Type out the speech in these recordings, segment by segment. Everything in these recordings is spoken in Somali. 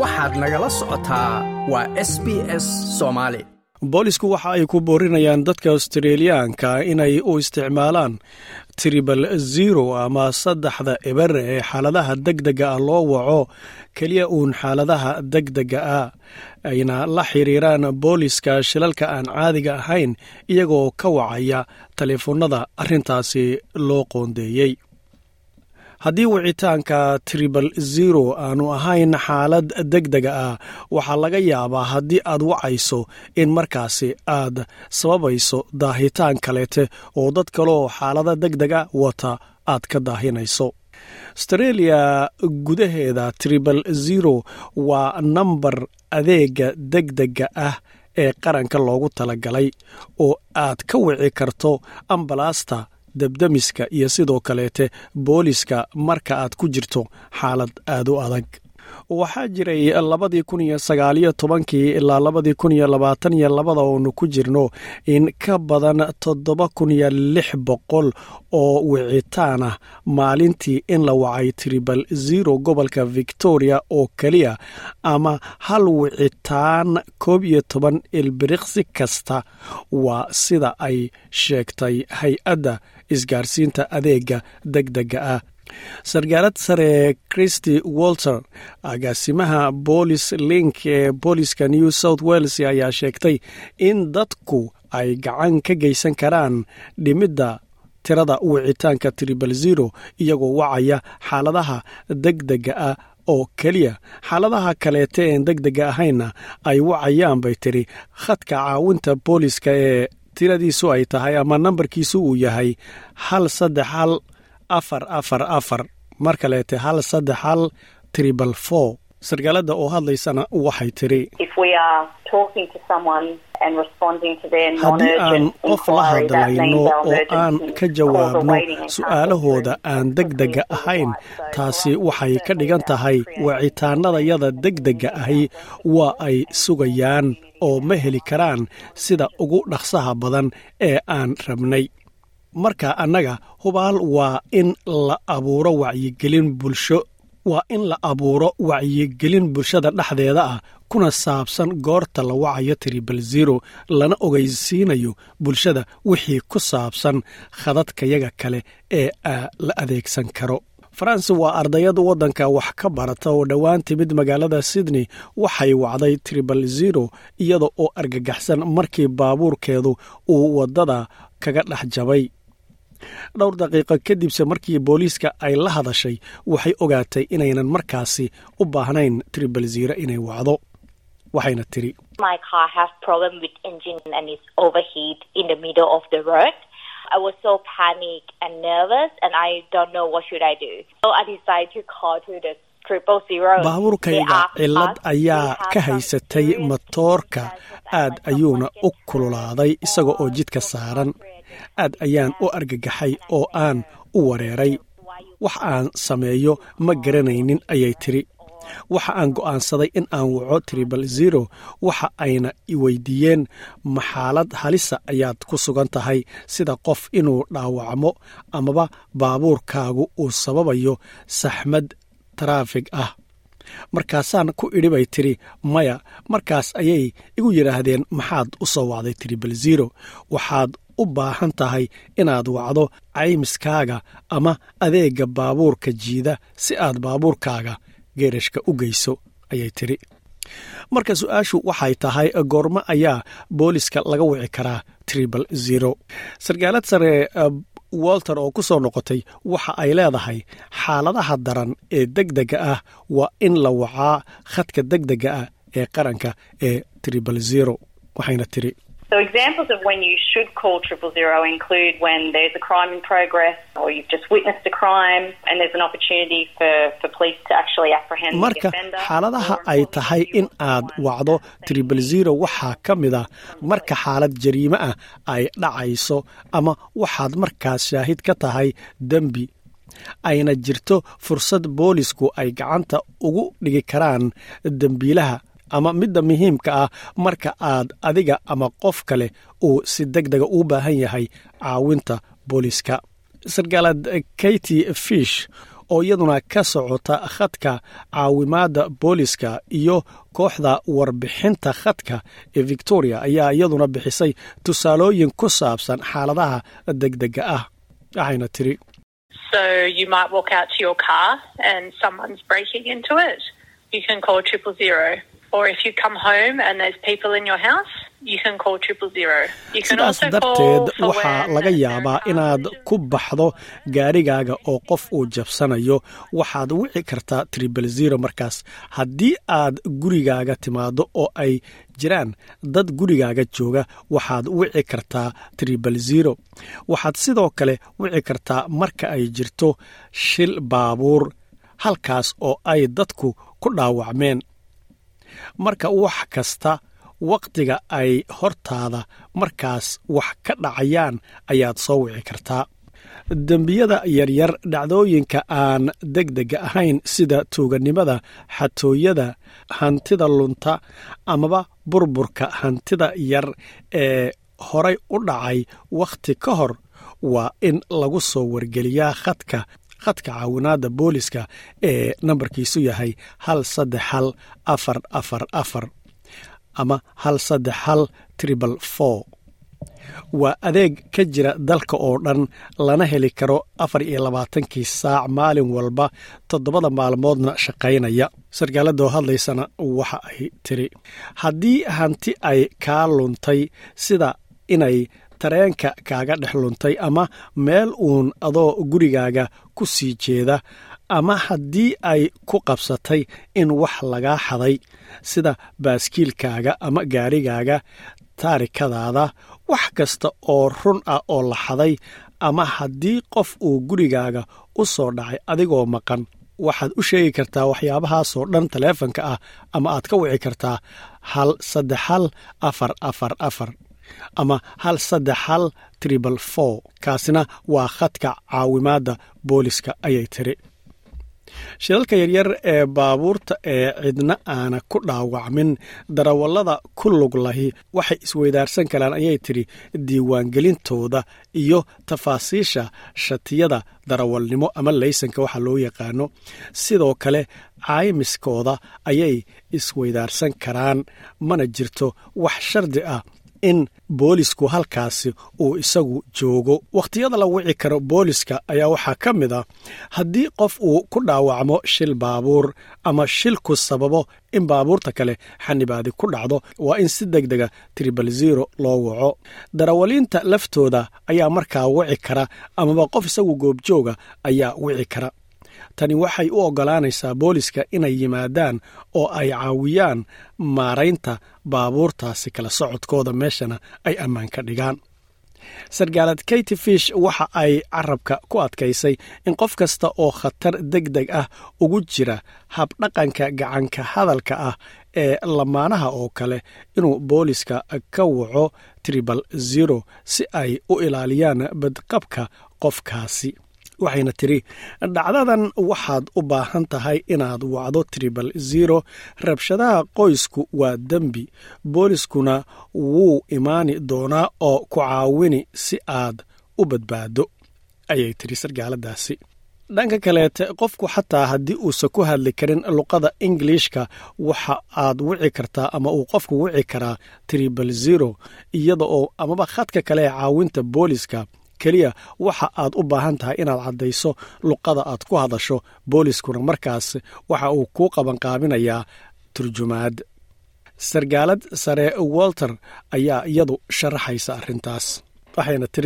waxaad nagala socotaa waa s b s soomaali boolisku waxa ay ku boorinayaan dadka australiyaanka inay u isticmaalaan tribal zero ama saddexda eber ee xaaladaha degdega ah loo waco keliya uun xaaladaha degdega ah ayna la xiriiraan booliska shilalka aan caadiga ahayn iyagoo ka wacaya taleefoonnada arrintaasi loo qoondeeyey haddii wicitaanka tribal zero aanu ahayn xaalad degdega ah waxaa laga yaabaa haddii aad wacayso in markaasi aad sababayso daahitaan kaleete oo dad kaleoo xaalada degdega wata aad ka daahinayso. Astareeliya gudaheeda tribal zero waa nambar adeega degdega ah ee qaranka loogu talagalay oo aad ka wici karto ambalaasta debdemiska iyo sidoo kaleete booliska marka aad ku jirto xaalad aad u adag. Waxaa jiray labadii kun iyo sagaaliyo tobankii ilaa labadii kun iyo labaatan iyo labada oonu ku jirno in ka badan toddoba kun iyo lix boqol oo wicitaan ah. Maalintii in la wacay tribal zero gobolka victoria oo keliya ama hal wicitaan koob iyo toban ilbiriqsi kasta. Waa sida ay sheegtay hay'adda isgaarsiinta adeega degdega ah. Sargaalad sare christy walter agaasimaha boolis link ee booliska new south wales ayaa sheegtay in dadku ay gacan ka geysan karaan dhimidda tirada wicitaanka tribal zero iyagoo wacaya xaaladaha degdega ah oo keliya. Xaaladaha kaleete een degdega ahaynna ay wacayaan bay tiri. Khadka caawinta booliska ee tiradiisu ay tahay ama nambarkiisu uu yahay hal saddex hal afar afar afar. Mar kaleete hal saddex hal tribal four. Sargaalada oo hadlaysana waxay tiri haddii aan qof la hadlayno oo aan ka jawaabno su'aalahooda aan degdega ahayn taasi waxay ka dhigan tahay wicitaanadayada degdega ahi waa ay sugayaan oo ma heli karaan sida ugu dhaqsaha badan ee aan rabnay. Marka annaga hubaal waa in la abuuro wacyigelin bulsho. Waa in la abuuro wacyigelin bulshada dhexdeeda ah kuna saabsan goorta la wacayo tribal zero lana ogeysiinayo bulshada wixii ku saabsan khadadkayaga kale ee la adeegsan karo faransi waa ardayad waddanka wax ka barata oo dhowaan timid magaalada sydney waxay wacday tribal zero iyada oo argagaxsan markii baabuurkeedu uu waddada kaga dhex jabay. Dhowr daqiiqo kadibse markii booliiska ay la hadashay waxay ogaatay inaynan markaasi u baahnayn tribal zero inay wacdo. Waxayna tiri I was so panicked and nervous, and I don't know what should I do. So I decided to call to the triple zero. baabuurkayga cillad ayaa ka haysatay matoorka aad ayuuna u kululaaday isaga oo jidka saaran. aad ayaan u argagaxay oo aan u wareeray. Wax aan sameeyo ma garanaynin ayay tiri waxa aan go'aansaday in aan waco tribal zero. Waxa ayna i weydiiyeen maxaalad halisa ayaad ku sugan tahay sida qof inuu dhaawacmo amaba baabuurkaagu uu sababayo saxmad taraafig ah. Markaasaan ku idhi bay tiri maya markaas ayay igu yidhaahdeen maxaad u soo wacday tribal zero. Waxaad u baahan tahay inaad wacdo caymiskaaga ama adeegga baabuurka jiida si aad baabuurkaaga geerashka u geyso ayay tiri marka su'aashu waxay tahay goormo ayaa booliska laga wici karaa tribal zero. Sargaalad sare walter oo ku soo noqotay waxa ay leedahay xaaladaha daran ee degdega ah waa in la wacaa khadka degdega ah ee qaranka ee tribal zero waxayna tiri So examples of when you should call triple zero include when there's a crime in progress or you've just witnessed a crime and there's an opportunity for, for police to actually apprehend marka the offender. xaaladaha ay tahay in aad wacdo tribal zero waxaa ka mid ah marka xaalad jariime ah ay dhacayso ama waxaad markaas shaahid ka tahay dembi ayna jirto fursad boolisku ay gacanta ugu dhigi karaan dembiilaha ama midda muhiimka ah marka aad adiga ama qof kale uu si deg dega u baahan yahay caawinta booliska sargaalad katy fish oo iyaduna ka socota khadka caawimaadda booliska iyo kooxda warbixinta khadka ee victoria ayaa iyaduna bixisay tusaalooyin ku saabsan xaaladaha degdega ah. Waxayna tiri So Or if you come home and there's people in your house, you can call triple zero. You can sidaas also darteed waxaa laga yaabaa inaad ku baxdo gaarigaaga oo qof uu jabsanayo. Waxaad wici kartaa tribal zero markaas. Haddii aad gurigaaga timaado oo ay jiraan dad gurigaaga jooga waxaad wici kartaa tribal zero. Waxaad sidoo kale wici kartaa marka ay jirto shil baabuur halkaas oo ay dadku ku dhaawacmeen marka wax kasta wakhtiga ay hortaada markaas wax ka dhacayaan ayaad soo wici kartaa. Dembiyada yaryar dhacdooyinka aan degdega ahayn sida tuuganimada xatooyada hantida lunta amaba burburka hantida yar ee horay u dhacay wakhti ka hor waa in lagu soo wargeliyaa khadka khadka caawinaadda booliska ee nambarkiisu yahay hal saddex hal afar afar afar ama hal saddex hal tribal four. Waa adeeg ka jira dalka oo dhan lana heli karo afar iyo labaatankii saac maalin walba toddobada maalmoodna shaqaynaya. Sarkaaladoo hadlaysana waxa ay tiri haddii hanti ay kaa luntay sida inay tareenka kaaga dhex luntay ama meel uun adoo gurigaaga ku sii jeeda ama haddii ay ku qabsatay in wax lagaa xaday. Sida baaskiilkaaga ama gaarigaaga taarikadaada wax kasta oo run ah oo la xaday ama haddii qof uu gurigaaga u soo dhacay adigoo maqan. Waxaad u sheegi kartaa waxyaabahaasoo dhan taleefanka ah ama aad ka wici kartaa hal saddex hal afar afar afar ama hal saddex hal tribal four kaasina waa khadka caawimaadda booliska ayay tiri. Shilalka yaryar ee baabuurta ee cidna aana ku dhaawacmin darawallada ku lug lahi waxay isweydaarsan karaan ayay tidhi diiwaangelintooda iyo tafaasiisha shatiyada darawalnimo ama laysanka waxa loo yaqaano. Sidoo kale caymiskooda ayay isweydaarsan karaan mana jirto wax shardi ah in boolisku halkaasi uu isagu joogo. Wakhtiyada la wici karo booliska ayaa waxaa ka mid ah haddii qof uu ku dhaawacmo shil baabuur ama shilku sababo in baabuurta kale xanibaadi ku dhacdo waa in si deg dega tribal zero loo waco. Darawaliinta laftooda ayaa markaa wici kara amaba qof isagu goobjooga ayaa wici kara tani waxay u oggolaanaysaa booliska inay yimaadaan oo ay caawiyaan maaraynta baabuurtaasi kala socodkooda meeshana ay ammaan ka dhigaan. Sargaalad katy fish waxa ay carabka ku adkaysay in qof kasta oo khatar deg deg ah ugu jira habdhaqanka gacanka hadalka ah ee lamaanaha oo kale inuu booliska ka waco tribal zero si ay u ilaaliyaan badqabka qofkaasi waxayna tiri dhacdadan waxaad u baahan tahay inaad wacdo tribal zero rabshadaha qoysku waa dembi booliskuna wuu imaani doonaa oo ku caawini si aad u badbaado ayay tiri sargaaladaasi. Dhanka kaleete qofku xataa haddii uusan ku hadli karin luqada ingiliishka waxa aad wici kartaa ama uu qofku wici karaa tribal zero iyada oo amaba khadka kale ee caawinta booliska keliya waxa aad u baahan tahay inaad caddayso luqada aad ku hadasho booliskuna. Markaas waxa uu kuu qabanqaabinayaa turjumaad. Sargaalad sare walter ayaa iyadu sharaxaysa arrintaas. Waxayna to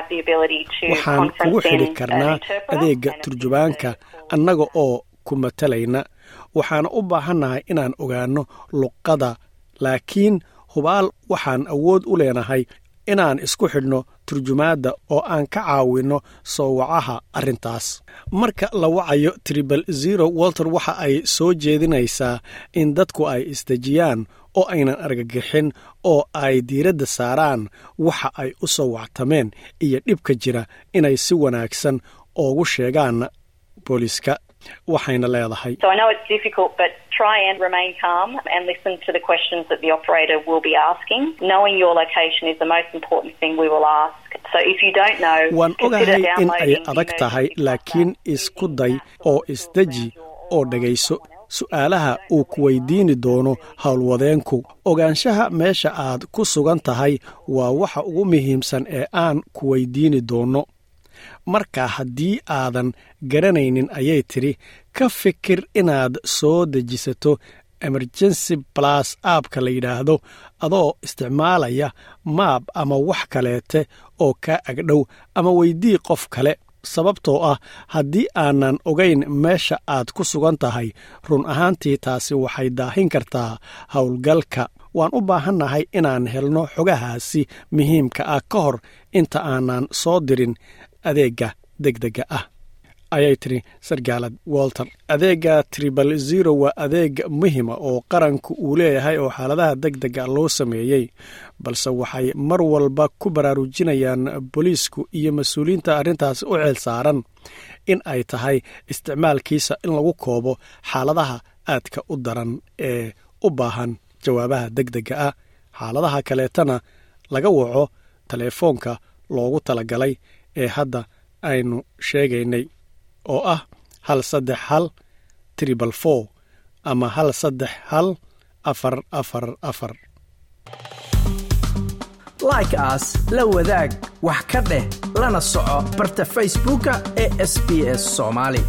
waxaan kugu xidhi karnaa adeega and turjubaanka annaga oo ku matalayna waxaan u baahannahay inaan ogaanno luqada laakiin hubaal waxaan awood u leenahay inaan isku xidhno turjumaadda oo aan ka caawinno soo wacaha arrintaas. Marka la wacayo tribal zero walter waxa ay soo jeedinaysaa in dadku ay isdejiyaan oo aynan argagixin oo ay diiradda saaraan waxa ay u soo wactameen iyo dhibka jira inay si wanaagsan oogu sheegaan booliska waxayna leedahay. So I know it's difficult, but try and remain calm and listen to the questions that the operator will be asking. Knowing your location is the most important thing we will ask. So if you don't know, waan ogahay in ay adag tahay laakiin isku day oo isdeji oo dhegayso su'aalaha uu ku weydiini doono howlwadeenku ogaanshaha meesha aad ku sugan tahay waa waxa ugu muhiimsan ee aan ku weydiini doono marka haddii aadan garanaynin ayay tidhi ka fikir inaad soo dejisato emergency plus aabka la yidhaahdo adoo isticmaalaya maab ama wax kaleete oo kaa agdhow ama weydii qof kale. Sababtoo ah haddii aanan ogayn meesha aad ku sugan tahay run ahaantii taasi waxay daahin kartaa howlgalka. Waan u baahannahay inaan helno xogahaasi muhiimka ah ka hor inta aanan soo dirin adeegga degdega ah. Ayay tiri sargaalad walter. Adeegga tribal zero waa adeeg muhima oo qaranku uu leeyahay oo xaaladaha degdega loo sameeyey balse waxay mar walba ku baraarujinayaan booliisku iyo mas'uuliyiinta arrintaasi u ceel saaran in ay tahay isticmaalkiisa in lagu koobo xaaladaha aadka u daran ee u baahan jawaabaha degdega ah. Xaaladaha kaleetana laga waco teleefoonka loogu talagalay ee hadda aynu sheegaynay oo ah hal saddex hal tribal four ama hal saddex hal afar afar afar. Like aas la wadaag wax ka dheh lana soco barta facebooka ee sb s soomaali